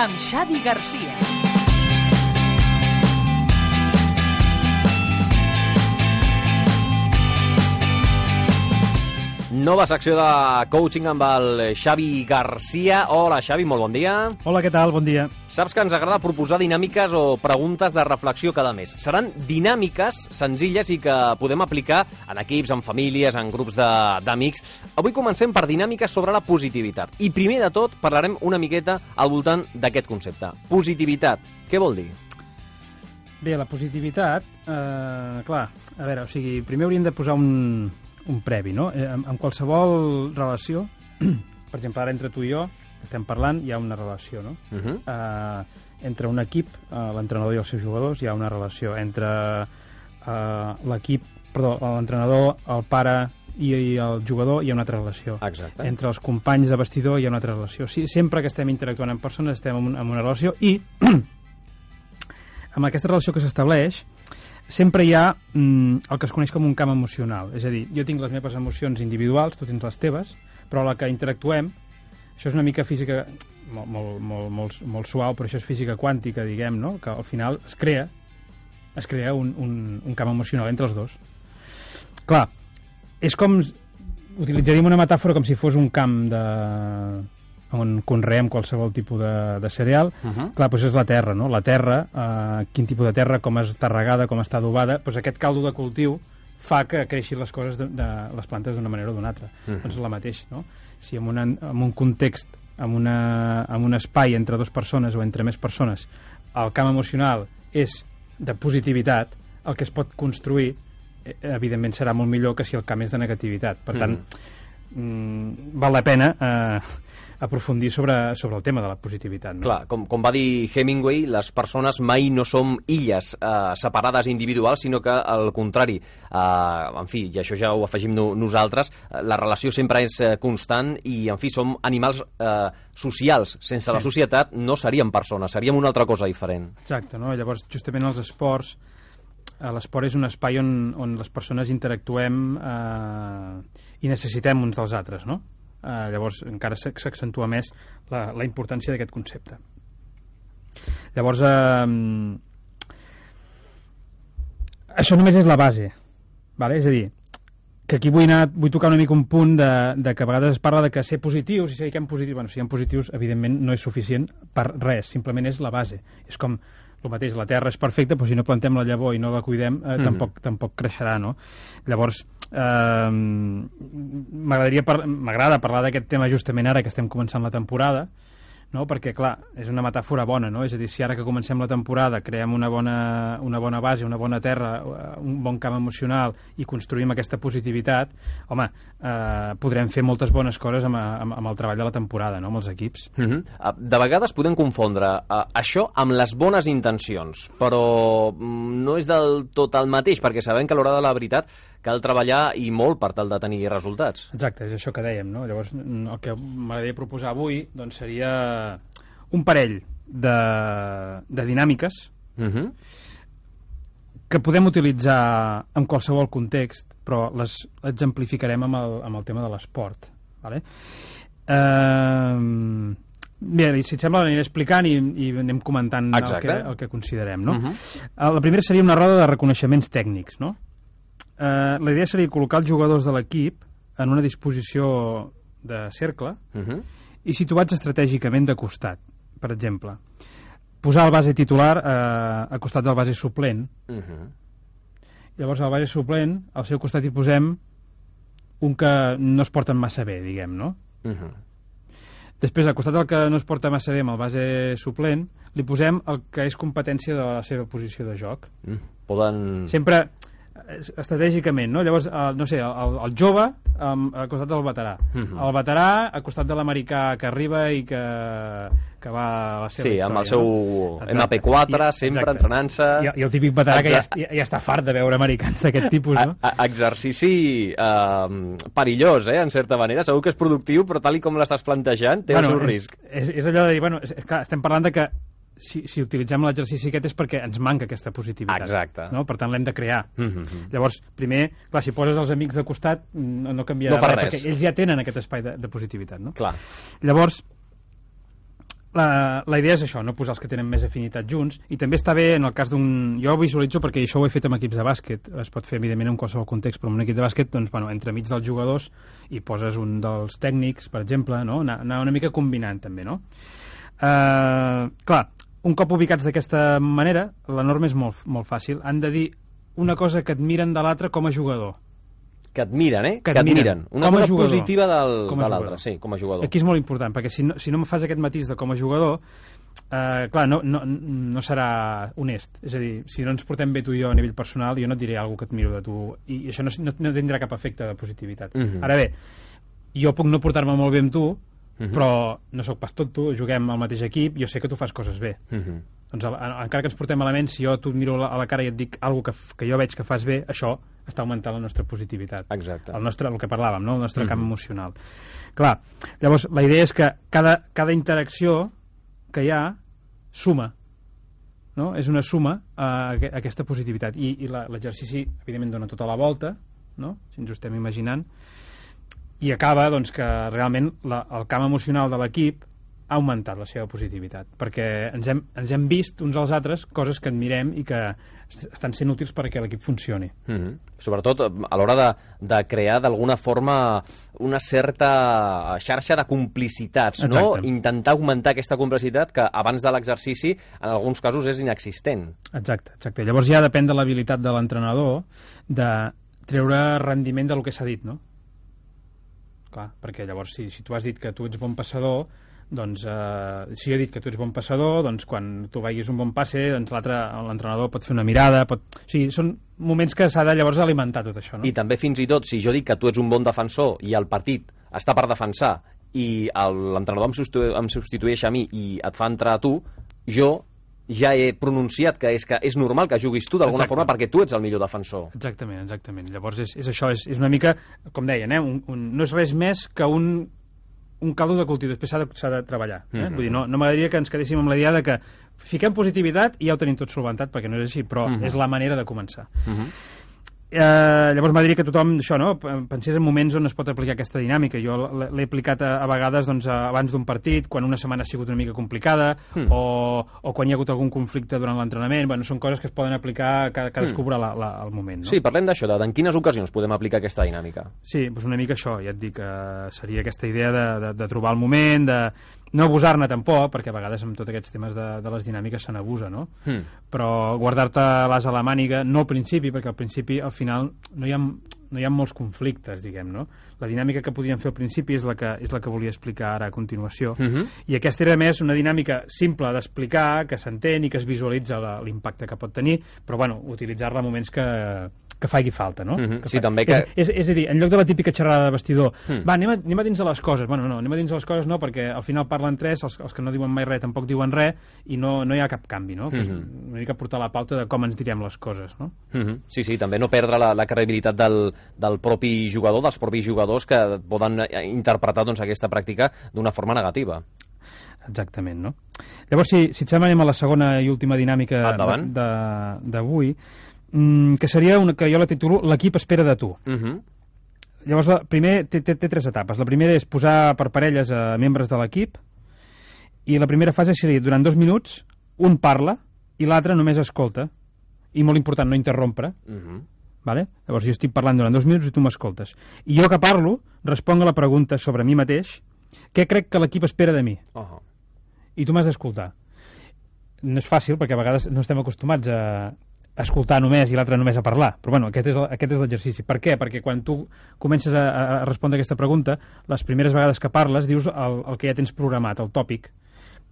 Amb Xavi Garcia. Nova secció de coaching amb el Xavi Garcia. Hola, Xavi, molt bon dia. Hola, què tal? Bon dia. Saps que ens agrada proposar dinàmiques o preguntes de reflexió cada mes. Seran dinàmiques senzilles i que podem aplicar en equips, en famílies, en grups d'amics. Avui comencem per dinàmiques sobre la positivitat. I primer de tot parlarem una miqueta al voltant d'aquest concepte. Positivitat. Què vol dir? Bé, la positivitat, eh, clar, a veure, o sigui, primer hauríem de posar un, un previ, no? Eh, en, en qualsevol relació, per exemple, ara entre tu i jo, estem parlant, hi ha una relació, no? Uh -huh. Eh, entre un equip, eh, l'entrenador i els seus jugadors, hi ha una relació. Entre eh, l'equip, perdó, l'entrenador, el pare i, i el jugador, hi ha una altra relació. Exacte. Entre els companys de vestidor hi ha una altra relació. Sí, sempre que estem interactuant amb persones estem en, un, en una relació i amb aquesta relació que s'estableix sempre hi ha mm, el que es coneix com un camp emocional. És a dir, jo tinc les meves emocions individuals, tu tens les teves, però la que interactuem, això és una mica física molt, molt, molt, molt, molt suau, però això és física quàntica, diguem, no? que al final es crea es crea un, un, un camp emocional entre els dos. Clar, és com... Utilitzaríem una metàfora com si fos un camp de on conreem qualsevol tipus de, de cereal. Uh -huh. Clar, doncs és la terra, no? La terra, eh, quin tipus de terra, com està regada, com està adobada, doncs aquest caldo de cultiu fa que creixin les coses de, de les plantes d'una manera o d'una altra. Uh. -huh. Doncs la mateix, no? Si en, una, en un context, en, una, en un espai entre dues persones o entre més persones, el camp emocional és de positivitat, el que es pot construir eh, evidentment serà molt millor que si el camp és de negativitat. Per tant, mm, val la pena eh, aprofundir sobre, sobre el tema de la positivitat. No? Clar, com, com va dir Hemingway, les persones mai no som illes eh, separades individuals, sinó que al contrari, eh, en fi, i això ja ho afegim no, nosaltres, eh, la relació sempre és eh, constant i, en fi, som animals eh, socials. Sense Sí. la societat no seríem persones, seríem una altra cosa diferent. Exacte, no? Llavors, justament els esports, l'esport és un espai on, on les persones interactuem eh, i necessitem uns dels altres, no? Eh, llavors, encara s'ac- s'accentua més la, la importància d'aquest concepte. Llavors, eh, això només és la base, vale? és a dir, que aquí vull, anar, vull tocar una mica un punt de, de que a vegades es parla de que ser positius i ser que positius, bueno, siguem positius, evidentment no és suficient per res, simplement és la base. És com el mateix, la terra és perfecta, però si no plantem la llavor i no la cuidem, eh, Mhm. tampoc, tampoc creixerà, no? Llavors, eh, m'agradaria par m'agrada parlar d'aquest tema justament ara que estem començant la temporada, no? perquè, clar, és una metàfora bona, no? És a dir, si ara que comencem la temporada creem una bona, una bona base, una bona terra, eh, un bon camp emocional i construïm aquesta positivitat, home, eh, podrem fer moltes bones coses amb, amb, amb el treball de la temporada, no?, amb els equips. Uh -huh. De vegades podem confondre uh, això amb les bones intencions, però mm, no és del tot el mateix, perquè sabem que a l'hora de la veritat cal treballar i molt per tal de tenir resultats. Exacte, és això que dèiem, no? Llavors, mm, el que m'agradaria proposar avui doncs, seria un parell de, de dinàmiques Uh -huh. que podem utilitzar en qualsevol context, però les exemplificarem amb el, amb el tema de l'esport. Vale? Uh, bé, si et sembla, l'aniré explicant i, i anem comentant el que, el que considerem. No? Uh -huh. Eh, La primera seria una roda de reconeixements tècnics. No? Uh, la idea seria col·locar els jugadors de l'equip en una disposició de cercle Uh -huh. i situats estratègicament de costat. Per exemple, posar el base titular eh, a costat del base suplent Uh -huh. Llavors, al base suplent, al seu costat hi posem un que no es porten massa bé, diguem, no? Uh -huh. Després, al costat del que no es porta massa bé amb el base suplent, li posem el que és competència de la seva posició de joc. Mm. Poden... Sempre eh, estratègicament, no? Llavors, el, no sé, el, el jove um, al costat del veterà. Mhm. El veterà al costat de l'americà que arriba i que, que va a la seva Sí, història. amb el seu no? MP4, I- sempre entrenant-se. I, I el típic veterà que ja, ja, ja està fart de veure americans d'aquest tipus, no? A, a, exercici eh, perillós, eh, en certa manera. Segur que és productiu, però tal i com l'estàs plantejant, té el seu és, risc. És, és allò de dir, bueno, és, és clar, estem parlant de que si, si utilitzem l'exercici aquest és perquè ens manca aquesta positivitat. Exacte. No? Per tant, l'hem de crear. Mm -hmm. Llavors, primer, clar, si poses els amics de costat, no, no canviarà No res, res. perquè ells ja tenen aquest espai de, de positivitat. No? Clar. Llavors, la, la idea és això, no posar els que tenen més afinitat junts, i també està bé en el cas d'un... Jo ho visualitzo perquè això ho he fet amb equips de bàsquet, es pot fer evidentment en qualsevol context, però en un equip de bàsquet, doncs, bueno, entre mig dels jugadors hi poses un dels tècnics, per exemple, no? anar, anar una mica combinant també, no? Uh, clar, un cop ubicats d'aquesta manera, la norma és molt, molt fàcil. Han de dir una cosa que admiren de l'altre com a jugador. Que et miren, eh? Que Que et et miren. miren. Una Com cosa jugador. positiva del, Com de l'altre, sí, com a jugador. Aquí és molt important, perquè si no, si no em fas aquest matís de com a jugador, eh, clar, no, no, no serà honest. És a dir, si no ens portem bé tu i jo a nivell personal, jo no et diré alguna que et miro de tu, i això no, no, no tindrà cap efecte de positivitat. Mhm. Ara bé, jo puc no portar-me molt bé amb tu, Mhm. però no sóc pas tonto, juguem al mateix equip, jo sé que tu fas coses bé. Mhm. Doncs a- a- encara que ens portem malament, si jo tu miro a la, a la cara i et dic alguna que, que jo veig que fas bé, això està augmentant la nostra positivitat. Exacte. El nostre, el que parlàvem, no? el nostre Mhm. camp emocional. Clar, llavors la idea és que cada, cada interacció que hi ha suma, no? És una suma a, a aquesta positivitat. I, i l'exercici, evidentment, dona tota la volta, no? si ens ho estem imaginant, i acaba doncs, que realment la, el camp emocional de l'equip ha augmentat la seva positivitat, perquè ens hem, ens hem vist uns als altres coses que admirem i que est- estan sent útils perquè l'equip funcioni. Mhm. Sobretot eh, a l'hora de, de crear d'alguna forma una certa xarxa de complicitats, no? Exacte. Intentar augmentar aquesta complicitat que abans de l'exercici en alguns casos és inexistent. Exacte, exacte. Llavors ja depèn de l'habilitat de l'entrenador de treure rendiment del que s'ha dit, no? Clar, perquè llavors si, si tu has dit que tu ets bon passador, doncs eh, si he dit que tu ets bon passador, doncs quan tu veguis un bon passe, doncs l'altre, l'entrenador pot fer una mirada, pot... O sigui, són moments que s'ha de llavors alimentar tot això, no? I també fins i tot, si jo dic que tu ets un bon defensor i el partit està per defensar i l'entrenador em, substitu em substitueix a mi i et fa entrar a tu, jo ja he pronunciat que és, que és normal que juguis tu d'alguna forma perquè tu ets el millor defensor. Exactament, exactament. Llavors és, és això, és, és una mica, com deien, eh, un, un, no és res més que un, un caldo de cultiu, després s'ha de, de treballar. Eh? Mhm. Vull dir, no, no m'agradaria que ens quedéssim amb la idea de que fiquem positivitat i ja ho tenim tot solventat, perquè no és així, però Mhm. és la manera de començar. Uh -huh. Eh, llavors m'agradaria que tothom això, no, pensés en moments on es pot aplicar aquesta dinàmica. Jo l'he aplicat a, a vegades doncs, a- abans d'un partit, quan una setmana ha sigut una mica complicada, Hmm. o, o quan hi ha hagut algun conflicte durant l'entrenament. Bueno, són coses que es poden aplicar, cada, cadascú veurà la, la, el moment. No? Sí, parlem d'això, de en quines ocasions podem aplicar aquesta dinàmica. Sí, doncs una mica això, ja et dic, eh, seria aquesta idea de, de, de trobar el moment, de no abusar-ne tampoc, perquè a vegades amb tots aquests temes de, de les dinàmiques se n'abusa, no? Hmm. Però guardar-te l'as a la màniga, no al principi, perquè al principi, al final, no hi ha, no hi ha molts conflictes, diguem, no? La dinàmica que podíem fer al principi és la que, és la que volia explicar ara a continuació. Mhm. I aquesta era més una dinàmica simple d'explicar, que s'entén i que es visualitza l'impacte que pot tenir, però bueno, utilitzar-la en moments que, que faci falta, no? Mhm. que Sí, també que- És, és, és a dir, en lloc de la típica xerrada de vestidor, Mm. va, anem a, anem a dins de les coses. Bueno, no, anem a dins de les coses no, perquè al final parlen tres, els, els que no diuen mai res tampoc diuen res, i no, no hi ha cap canvi, no? Pues, Mhm. una mica portar la pauta de com ens direm les coses, no? Mhm. Sí, sí, també no perdre la, la credibilitat del, del propi jugador, dels propis jugadors que poden eh, interpretar doncs, aquesta pràctica d'una forma negativa. Exactament, no? Llavors, si, si et sembla, anem a la segona i última dinàmica Endavant. de- de- d'avui, mm, que seria una que jo la titulo L'equip espera de tu. Mhm. Llavors, la, primer té, té, té tres etapes. La primera és posar per parelles a membres de l'equip i la primera fase seria, durant dos minuts, un parla i l'altre només escolta. I molt important, no interrompre. Mhm. Vale? Llavors jo estic parlant durant dos minuts i tu m'escoltes. I jo que parlo, responc a la pregunta sobre mi mateix, què crec que l'equip espera de mi? Oh. I tu m'has d'escoltar. No és fàcil, perquè a vegades no estem acostumats a escoltar només i l'altre només a parlar. Però bueno, aquest és, el- aquest és l'exercici. Per què? Perquè quan tu comences a, a respondre aquesta pregunta, les primeres vegades que parles dius el, el que ja tens programat, el tòpic.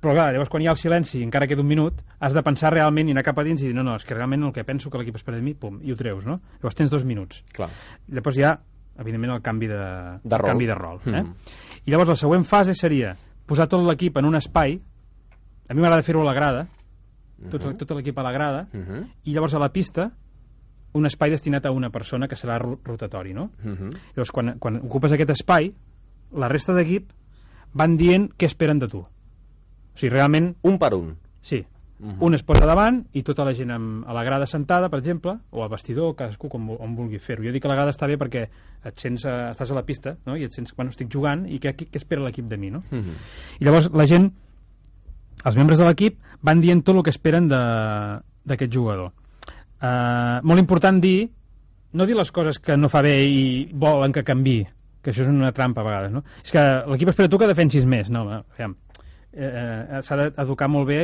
Però clar, llavors quan hi ha el silenci i encara queda un minut, has de pensar realment i anar cap a dins i dir, no, no, és que realment el que penso que l'equip espera de mi, pum, i ho treus, no? Llavors tens dos minuts. Clar. Llavors hi ha, evidentment, el canvi de, De rol. canvi de rol eh? Mhm. I llavors la següent fase seria posar tot l'equip en un espai, a mi m'agrada fer-ho a la grada, tot, Mhm. tot l'equip a la grada, Mhm. i llavors a la pista un espai destinat a una persona que serà ro- rotatori, no? Mhm. Llavors, quan, quan ocupes aquest espai, la resta d'equip van dient què esperen de tu. O sigui, realment, Un per un. sí, Mhm. un es posa davant i tota la gent amb, a la grada sentada, per exemple, o al vestidor, cadascú com, on vulgui fer-ho. Jo dic que la grada està bé perquè et sents, eh, estàs a la pista no? i et sents, bueno, estic jugant i què, què, espera l'equip de mi, no? Mhm. I llavors la gent els membres de l'equip van dient tot el que esperen de- d'aquest jugador. Uh, molt important dir, no dir les coses que no fa bé i volen que canvi, que això és una trampa a vegades, no? És que l'equip espera tu que defensis més, no? Aviam, eh, eh, s'ha d'educar molt bé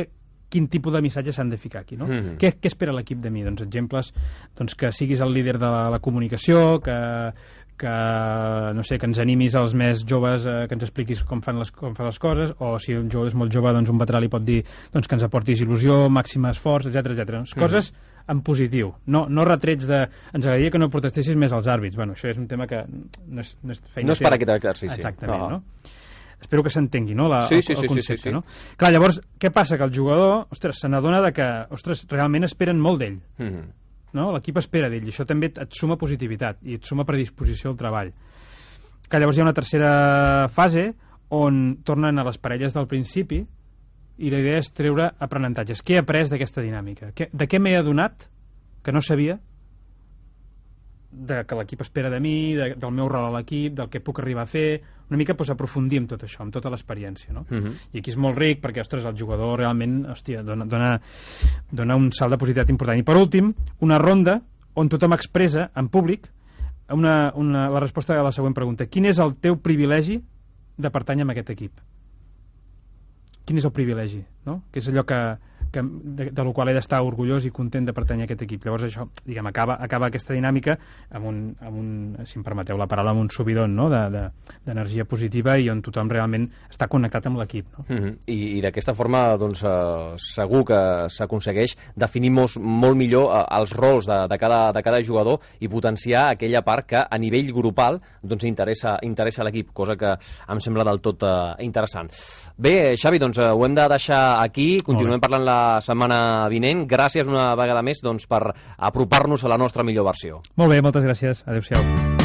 quin tipus de missatge s'han de ficar aquí, no? Mhm. què, què espera l'equip de mi? Doncs exemples, doncs que siguis el líder de la, la comunicació, que, que, no sé, que ens animis als més joves, eh, que ens expliquis com fan, les, com fan les coses, o si un jove és molt jove, doncs un veterà li pot dir doncs, que ens aportis il·lusió, màxim esforç, etc etc. Coses en positiu, no, no retrets de ens agradaria que no protestessis més als àrbits. Bueno, això és un tema que no és, no és feina No és per aquest exercici. Exactament, Ah. no? Espero que s'entengui, no? La, Sí, el, sí, sí, el sí, concepte, sí, sí. no? Clar, llavors, què passa? Que el jugador, ostres, se n'adona que, ostres, realment esperen molt d'ell, Mhm. no? L'equip espera d'ell, i això també et, et suma positivitat i et suma predisposició al treball. Que llavors hi ha una tercera fase on tornen a les parelles del principi i la idea és treure aprenentatges. Què he après d'aquesta dinàmica? Què, de què m'he adonat que no sabia de que l'equip espera de mi, de, del meu rol a l'equip, del que puc arribar a fer, una mica doncs, aprofundir en tot això, amb tota l'experiència. No? Mhm. I aquí és molt ric perquè, ostres, el jugador realment hòstia, dona, dona, dona un salt de positivitat important. I per últim, una ronda on tothom expressa en públic una, una, la resposta a la següent pregunta. Quin és el teu privilegi de pertànyer a aquest equip? Quin és el privilegi? No? Que és allò que, que, de, de lo qual he d'estar orgullós i content de pertànyer a aquest equip. Llavors això, diguem, acaba, acaba aquesta dinàmica amb un, amb un, si em permeteu la paraula, amb un subidon no? d'energia de, de, positiva i on tothom realment està connectat amb l'equip. No? Mhm. I, I d'aquesta forma, doncs, eh, segur que s'aconsegueix definir molt, molt millor eh, els rols de, de, cada, de cada jugador i potenciar aquella part que a nivell grupal doncs, interessa, interessa a l'equip, cosa que em sembla del tot eh, interessant. Bé, Xavi, doncs eh, ho hem de deixar aquí, continuem parlant la setmana vinent. Gràcies una vegada més doncs, per apropar-nos a la nostra millor versió. Molt bé, moltes gràcies. Adéu-siau.